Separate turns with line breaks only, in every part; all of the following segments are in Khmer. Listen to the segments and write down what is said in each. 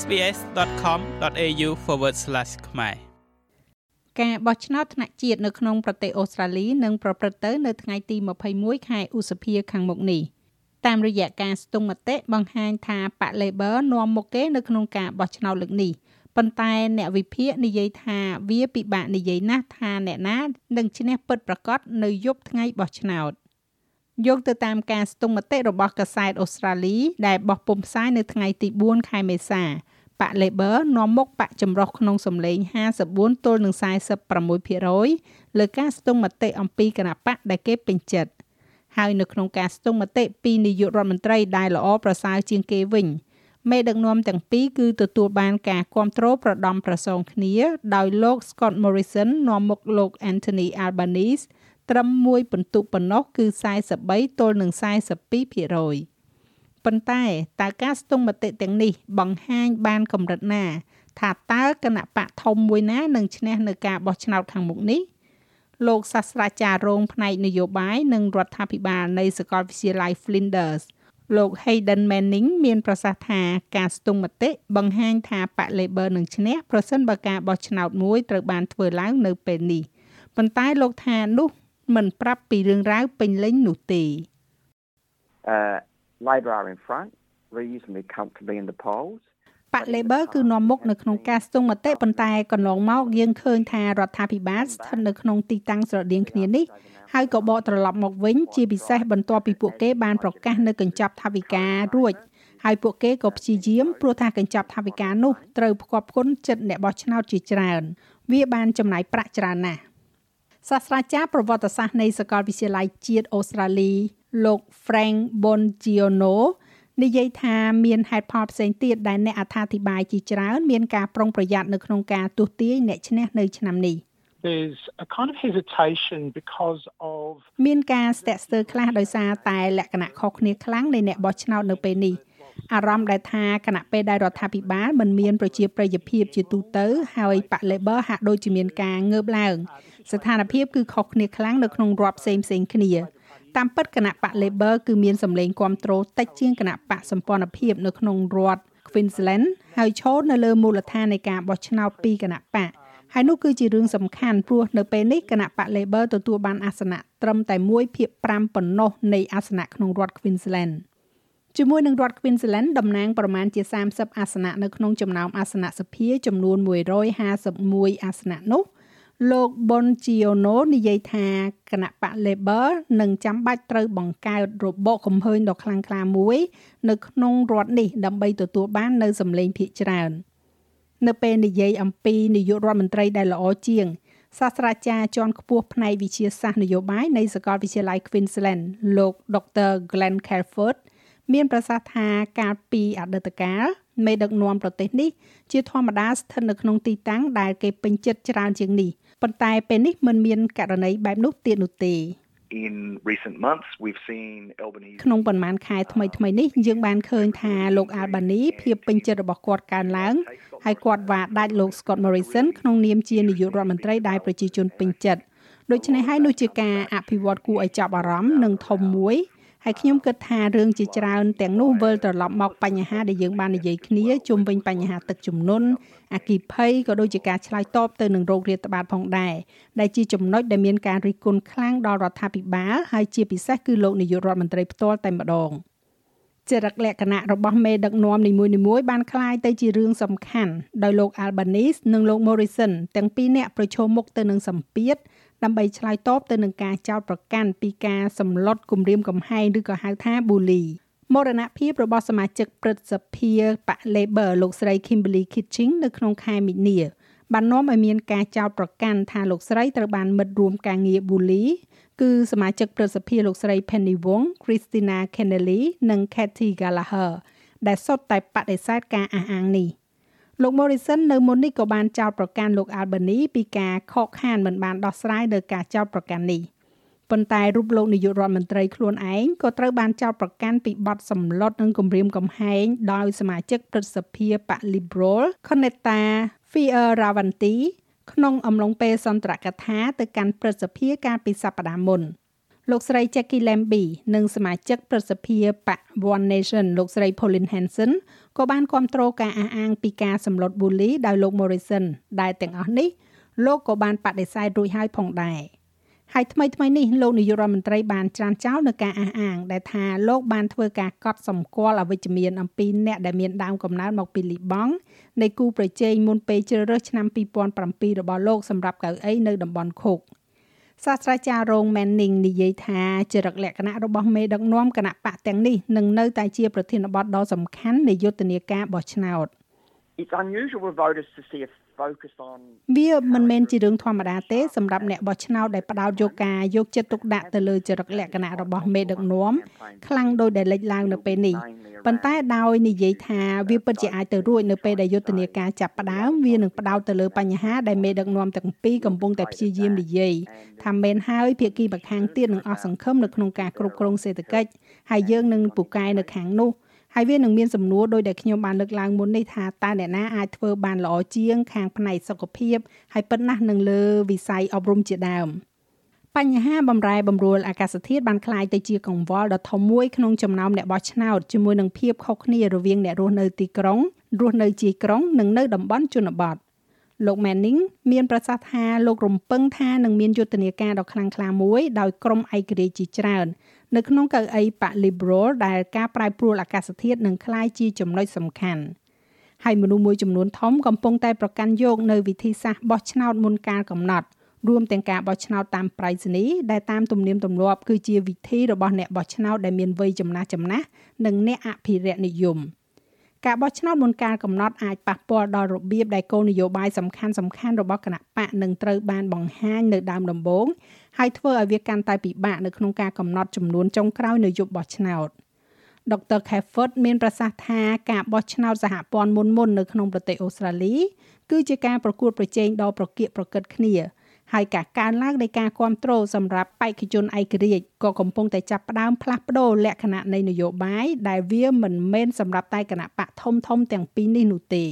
sbs.com.au/ ខ្មែរ
ការបោះឆ្នោតថ្នាក់ជាតិនៅក្នុងប្រទេសអូស្ត្រាលីនឹងប្រព្រឹត្តទៅនៅថ្ងៃទី21ខែឧសភាខាងមុខនេះតាមរយៈការស្ទង់មតិបង្ហាញថាប៉ា Labor នាំមុខគេនៅក្នុងការបោះឆ្នោតលើកនេះប៉ុន្តែអ្នកវិភាគនិយាយថាវាពិបាកនិយាយណាស់ថាអ្នកណានឹងឈ្នះពិតប្រាកដនៅយប់ថ្ងៃបោះឆ្នោតយកទៅតាមការស្ទង់មតិរបស់កាសែតអូស្ត្រាលីដែលបោះពុម្ពផ្សាយនៅថ្ងៃទី4ខែមេសា ប៉ Labor នាំមុខប៉ចម្រុះក្នុងសម្លេង54ទល់នឹង46%លើការស្ទង់មតិអំពីគណៈបកដែលគេពេញចិត្តហើយនៅក្នុងការស្ទង់មតិពីនាយករដ្ឋមន្ត្រីដែលល្អប្រសើរជាងគេវិញមេដឹកនាំទាំងពីរគឺទទួលបានការគ្រប់គ្រងប្រដំប្រសងគ្នា ដោយលោក Scott Morrison នាំមុខលោក Anthony Albanese ត្រឹមមួយពិន្ទុប៉ុណ្ណោះគឺ43ទល់នឹង42% ប៉ុន្តែតើការស្ទង់មតិទាំងនេះបង្ហាញបានកម្រិតណា ថាតើគណៈបកធំមួយណានឹងឈ្នះនៅការបោះឆ្នោតខាងមុខនេះលោកសាស្ត្រាចារ្យរងផ្នែកនយោបាយនិងរដ្ឋាភិបាលនៃសាកលវិទ្យាល័យ Flinders លោក Hayden Manning មានប្រសាសន៍ថាការស្ទង់មតិបង្ហាញថាបក Labor នឹងឈ្នះប្រសិនបើការបោះឆ្នោតមួយត្រូវបានធ្វើឡើងនៅពេលនេះប៉ុន្តែលោកថានោះមិនប្រាប់ពីរឿងរ៉ាវពេញលេញនោះទេ
អឺ Labor are in front reasonably comfortably in the polls
បក Labor គឺនាំមុខនៅក្នុងការស្ទង់មតិប៉ុន្តែកន្លងមកយើងឃើញថារដ្ឋាភិបាលស្ថិតនៅក្នុងទីតាំងស្រដៀងគ្នានេះហើយក៏បកត្រឡប់មកវិញជាពិសេសបន្ទាប់ពីពួកគេបានប្រកាសនៅកញ្ចប់ថវិការួចហើយពួកគេក៏ព្យាយាមព្រោះថាកញ្ចប់ថវិកានោះត្រូវផ្គប់ផ្គុនចិត្តអ្នកបោះឆ្នោតជាច្រើន វាបានចំណាយប្រាក់ច្រើនណាស់សាស្ត្រាចារ្យប្រវត្តិសាស្ត្រនៃសាកលវិទ្យាល័យជាតិអូស្ត្រាលី លោក Frank Bongiono និយាយថាមានហេតុផលផ្សេងទៀតដែលអ្នកអត្ថាធិប្បាយជាច្រើនមានការប្រុងប្រយ័ត្ននៅក្នុងការទស្សទាយអ្នកឈ្នះនៅឆ្នាំនេះ
there's a kind of hesitation because of
មានការស្ទាក់ស្ទើរខ្លះដោយសារតែលក្ខណៈខុសគ្នាខ្លាំងនៃអ្នកបោះឆ្នោតនៅពេលនេះអារម្មណ៍ដែលថាគណៈពេលដែលរដ្ឋាភិបាលមិនមានប្រជាប្រិយភាពជាទូទៅហើយប៉ា Labor ហាក់ដូចជាមានការងើបឡើង ស្ថានភាពគឺខុសគ្នាខ្លាំងនៅក្នុងរដ្ឋផ្សេងផ្សេងគ្នា តាមពិតគណៈបក Labor គឺមានសម្លេងគ្រប់គ្រងតិចជាងគណៈបកសម្ព័ន្ធភាពនៅក្នុងរដ្ឋ Queensland ហើយឈរនៅលើមូលដ្ឋាននៃការបោះឆ្នោតពីគណៈបកហើយនោះគឺជារឿងសំខាន់ព្រោះនៅពេលនេះគណៈបក Labor ទទួលបានអាសនៈត្រឹមតែ1ភាគ5ប៉ុណ្ណោះនៃអាសនៈក្នុងរដ្ឋ Queensland ជាមួយនឹងរដ្ឋ Queensland តំណាងប្រមាណជា30អាសនៈនៅក្នុងចំណោមអាសនៈសភាចំនួន151អាសនៈនោះ លោកប៉ុនជីអូណូនិយាយថាគណៈបក Labor នឹងចាំបាច់ត្រូវបង្កើតរបបកំហើញដ៏ខ្លាំងក្លាមួយ នៅក្នុងរដ្ឋនេះដើម្បីទទួលបាននៅសម្លេងភាគច្រើននៅពេលនិយាយអំពីនាយករដ្ឋមន្ត្រីដែលល្អជាងសាស្ត្រាចារ្យជាន់ខ្ពស់ផ្នែកវិទ្យាសាស្ត្រនយោបាយនៃសាកលវិទ្យាល័យ Queensland លោក Dr. Glenn Calford មានប្រសាសន៍ថាកាលពីអតីតកាល មេដឹកនាំប្រទេសនេះជាធម្មតាស្ថិតនៅក្នុងទីតាំងដែលគេពេញចិត្តច្រើនជាងនេះប៉ុន្តែពេលនេះមិនមានករណីបែបនោះទៀតនោះទេ
in recent months we've seen Albanese
ក្នុងប៉ុន្មានខែថ្មីថ្មីនេះយើងបានឃើញថាលោក Albany ភាពពេញចិត្តរបស់គាត់កើនឡើងហើយគាត់វាដាច់លោក Scott Morrison ក្នុងនាមជានាយករដ្ឋមន្ត្រីដែលប្រជាជនពេញចិត្តដូច្នេះហើយនោះជាការអភិវឌ្ឍគួរឲ្យចាប់អារម្មណ៍និងធំមួយ ហើយខ្ញុំគិតថារឿងជាច្រើនទាំងនោះវិលត្រឡប់មកបញ្ហាដែលយើងបាននិយាយគ្នាជុំវិញបញ្ហាទឹកជំនន់អគិភ័យក៏ដូចជាការឆ្លើយតបទៅនឹងโรគរាតត្បាតផងដែរដែលជាចំណុចដែលមានការរិះគន់ខ្លាំងដល់រដ្ឋាភិបាលហើយជាពិសេសគឺលោកនាយករដ្ឋមន្ត្រីផ្ទាល់តែម្ដងចរិតលក្ខណៈរបស់មេដឹកនាំនីមួយៗបានคล้ายទៅជារឿងសំខាន់ដោយលោក Albanese និងលោក Morrison ទាំងពីរនាក់ប្រឈមមុខទៅនឹងសម្ពាធ ដើម្បីឆ្លើយតបទៅនឹងការចោទប្រកាន់ពីការសម្លុតគំរាមកំហែងឬក៏ហៅថា bully មរណភាពរបស់សមាជិកព្រឹទ្ធសភាបក Labor លោកស្រី Kimberly Kitching នៅក្នុងខែមីនាបាននាំឲ្យមានការចោទប្រកាន់ថាលោកស្រីត្រូវបានមិត្តរួមការងារ bully គឺសមាជិកព្រឹទ្ធសភាលោកស្រី Penny Wong, Christina Kennelly និង Kathy Gallagher ដែលសុទ្ធតែបដិសេធការអះអាងនេះ។ លោក Morrison នៅមុននេះក៏បានចោទប្រកាន់លោក Albany ពីការខកខានមិនបានដោះស្រាយលើការចោទប្រកាន់នេះប៉ុន្តែរូបលោកនាយករដ្ឋមន្ត្រីខ្លួនឯងក៏ត្រូវបានចោទប្រកាន់ពីបទសម្លុតនិងគំរាមកំហែងដោយសមាជិកព្រឹទ្ធសភាបក Liberal Conetta Fierravanti ក្នុងអំឡុងពេលសន្ទរកថាទៅកាន់ព្រឹទ្ធសភាកាលពីសប្តាហ៍មុនលោកស្រី Jackie Lambie និងសមាជិកព្រឹទ្ធសភាបក One Nation លោកស្រី Pauline Hanson ក៏បានគ្រប់គ្រងការអះអាងពីការសម្លុត bully ដោយលោក Morrison ដែលទាំងអស់នេះលោកក៏បានបដិសេធរួចហើយផងដែរហើយថ្មីថ្មីនេះលោកនាយករដ្ឋមន្ត្រីបានច្រានចោលនឹងការអះអាង ដែលថាលោកបានធ្វើការកត់សម្គាល់អវិជ្ជមានអំពីអ្នកដែលមានដើមកំណើតមកពីលីបង់នៃគូប្រជែងមុនពេលជ្រើសរើសឆ្នាំ2007របស់លោកសម្រាប់កៅអីនៅតំបន់ខុក សាស្ត្រាចារ្យរងមែននីងនិយាយថាចរិតលក្ខណៈរបស់មេដឹកនាំគណៈបកទាំងនេះនឹងនៅតែជាប្រធានបទដ៏សំខាន់នៃយុទ្ធនាការបោះឆ្នោត
It's unusual for voters to see a
វាមិនមែនជារឿងធម្មតាទេសម្រាប់អ្នកបោះឆ្នោតដែលផ្ដោតយកការយកចិត្តទុកដាក់ទៅលើចរិតលក្ខណៈរបស់មេដឹកនាំខ្លាំងដោយដែលលេចឡើងនៅពេលនេះប៉ុន្តែដោយនិយាយថាវាពិតជាអាចទៅរួចនៅពេលដែលយុទ្ធនាការចាប់ផ្ដើមវានឹងផ្ដោតទៅលើបញ្ហាដែលមេដឹកនាំទាំងពីរកំពុងតែព្យាយាមនិយាយថាមែនហើយភាគីម្ខាងទៀតនឹងអស់សង្ឃឹមនៅក្នុងការគ្រប់គ្រងសេដ្ឋកិច្ចហើយយើងនឹងពូកែនៅខាងនោះ ហើយវានឹងមានសំណួរដោយដែលខ្ញុំបានលើកឡើងមុននេះថាតើអ្នកណាអាចធ្វើបានល្អជាង ខាងផ្នែកសុខភាពហើយប៉ុណ្ណាស់នឹងលើវិស័យអប់រំជាដើមបញ្ហាបំរែបំរួលអាកាសធាតុបានក្លាយទៅជាកង្វល់ដ៏ធំមួយក្នុងចំណោមអ្នកបោះឆ្នោតជាមួយនឹងភាពខុសគ្នារវាងអ្នករស់នៅទីក្រុងរស់នៅជាក្រុងនិងនៅតំបន់ជនបទ លោក Manning មានប្រសាសន៍ថាលោករំពឹងថានឹងមានយុទ្ធនាការដ៏ខ្លាំងក្លាមួយដោយក្រុមឯករាជ្យជាច្រើននៅក្នុងកៅអីបក Liberal ដែលការប្រែប្រួលអាកាសធាតុនឹងក្លាយជាចំណុចសំខាន់ហើយមនុស្សមួយចំនួនធំកំពុងតែប្រកាន់យកនៅវិធីសាស្ត្របោះឆ្នោតមុនកាលកំណត់រួមទាំងការបោះឆ្នោតតាមប្រៃសណីដែលតាមទំនៀមទម្លាប់គឺជាវិធីរបស់អ្នកបោះឆ្នោតដែលមានវ័យចំណាស់ចំណាស់និងអ្នកអភិរក្សនិយម ការបោះឆ្នោតមុនកាលកំណត់អាចប៉ះពាល់ដល់របៀបដែលគោលនយោបាយសំខាន់សំខាន់របស់គណៈបកនឹងត្រូវបានបង្ហាញនៅដើមដំបូងហើយធ្វើឲ្យវាកាន់តែពិបាកនៅក្នុងការកំណត់ចំនួនចុងក្រោយនៅយប់បោះឆ្នោតដុកទ័រ Cafford មានប្រសាសន៍ថាការបោះឆ្នោតសហព័ន្ធមុនមុននៅក្នុងប្រទេសអូស្ត្រាលីគឺជាការប្រកួតប្រជែងដ៏ប្រកៀកប្រកិតគ្នា ហើយការកើនឡើងនៃការគ្រប់គ្រងសម្រាប់បេក្ខជនឯករាជ្យក៏កំពុងតែចាប់ផ្ដើមផ្លាស់ប្ដូរលក្ខណៈនៃនយោបាយដែលវាមិនមែនសម្រាប់តែគណៈបកធំធំទាំងពីរនេះនោះទេ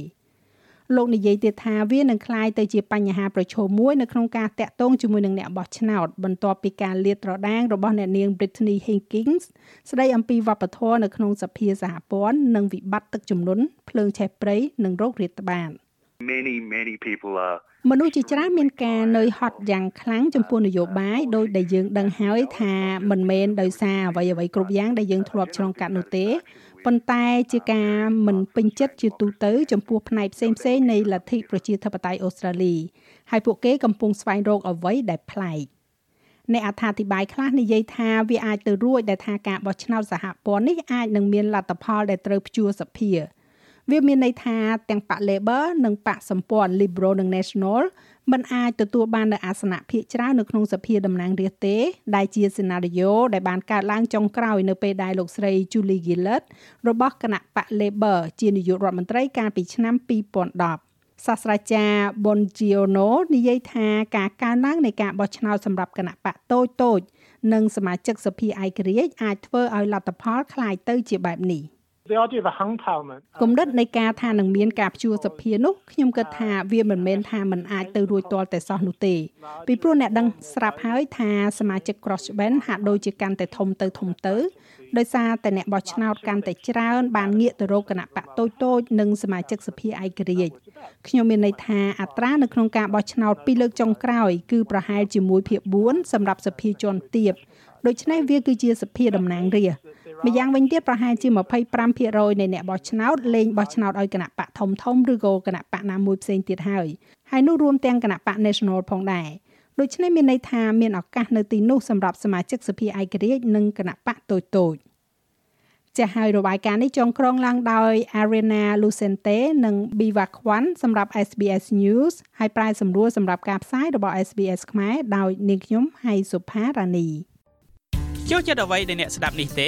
លោកនិយាយទៀតថាវានឹងคล้ายទៅជាបញ្ហាប្រឈមមួយនៅក្នុងការតាក់ទងជាមួយនឹងអ្នកបោះឆ្នោតបន្ទាប់ពីការលាតត្រដាងរបស់អ្នកនាង Britney Higgins ស្ដីអំពីវប្បធម៌នៅក្នុងសភាសហព័ន្ធនិងវិបត្តិទឹកជំនន់ភ្លើងឆេះព្រៃនិងរោគរាតត្បាត
many many people are
មនុស្សជាច្រើនមានការនឿយហត់យ៉ាងខ្លាំងចំពោះនយោបាយដោយដែលយើងដឹងហើយថាមិនមែនដោយសារអ្វីអ្វីគ្រប់យ៉ាងដែលយើងធ្លាប់ឆ្លងកាត់នោះទេប៉ុន្តែជាការមិនពេញចិត្តជាទូទៅចំពោះផ្នែកផ្សេងផ្សេងនៃលទ្ធិប្រជាធិបតេយ្យអូស្ត្រាលីហើយពួកគេកំពុងស្វែងរកអ្វីដែលប្លែកអ្នកអត្ថាធិប្បាយខ្លះនិយាយថាវាអាចទៅរួចដែលថាការបោះឆ្នោតសហព័ន្ធនេះអាចនឹងមានលទ្ធផលដែលត្រូវព្យួរសភា វាមានន័យថាទាំងបក Labor និងបកសម្ព័ន្ធ Liberal និង National មិនអាចទទួលបាននូវអាសនៈភាគច្រើននៅក្នុងសភាតំណាងរាស្ត្រទេដែលជាសេណារីយ៉ូដែលបានកើតឡើងចុងក្រោយនៅពេលដែលលោកស្រី Julie Gillard របស់គណៈបក Labor ជានាយករដ្ឋមន្ត្រីកាលពីឆ្នាំ2010សាស្ត្រាចារ្យ Bongiono និយាយថាការកើនឡើងនៃការបោះឆ្នោតសម្រាប់គណៈបកតូចតូចនិងសមាជិកសភាឯករាជ្យអាចធ្វើឲ្យលទ្ធផលคล้ายទៅជាបែបនេះ
The idea of a hung parliament
គំនិតនៃការថានឹងមានការព្យួរសភានោះខ្ញុំគិតថាវាមិនមែនថាมันអាចទៅរួចទាល់តែសោះនោះទេពីព្រោះអ្នកដឹងស្រាប់ហើយថាសមាជិក crossband ហាក់ដូចជាកាន់តែធំទៅធំទៅដោយសារតែអ្នកបោះឆ្នោតកាន់តែច្រើនបានងាកទៅរកគណៈបកតូចតូចនិងសមាជិកសភាឯករាជ្យខ្ញុំមានន័យថាអត្រានៅក្នុងការបោះឆ្នោតពីរលើកចុងក្រោយគឺប្រហែលជាមួយភាគ4សម្រាប់សភាជាន់ទាបដូច្នេះវាគឺជាសភាតំណាងរាស្ត្រ ម្យ៉ាងវិញទៀតប្រហែលជា25%នៃអ្នកបោះឆ្នោតលេងបោះឆ្នោតឲ្យគណៈបកធំធំឬក៏គណៈបកណាមួយផ្សេងទៀតហើយហើយនោះរួមទាំងគណៈបក National ផងដែរដូច្នេះមានន័យថាមានឱកាសនៅទីនោះសម្រាប់សមាជិកសភាឯករាជ្យនិងគណៈបកតូចតូចចាស់ហើយរបាយការណ៍នេះចងក្រងឡើងដោយ Arena Lucente និង Biva Kwan សម្រាប់ SBS News ហើយប្រាយសម្រួលសម្រាប់ការផ្សាយរបស់ SBS ខ្មែរដោយនាងខ្ញុំហៃសុផារ៉ានី
ចូលចិត្តអ្វីដែលអ្នកស្ដាប់នេះទេ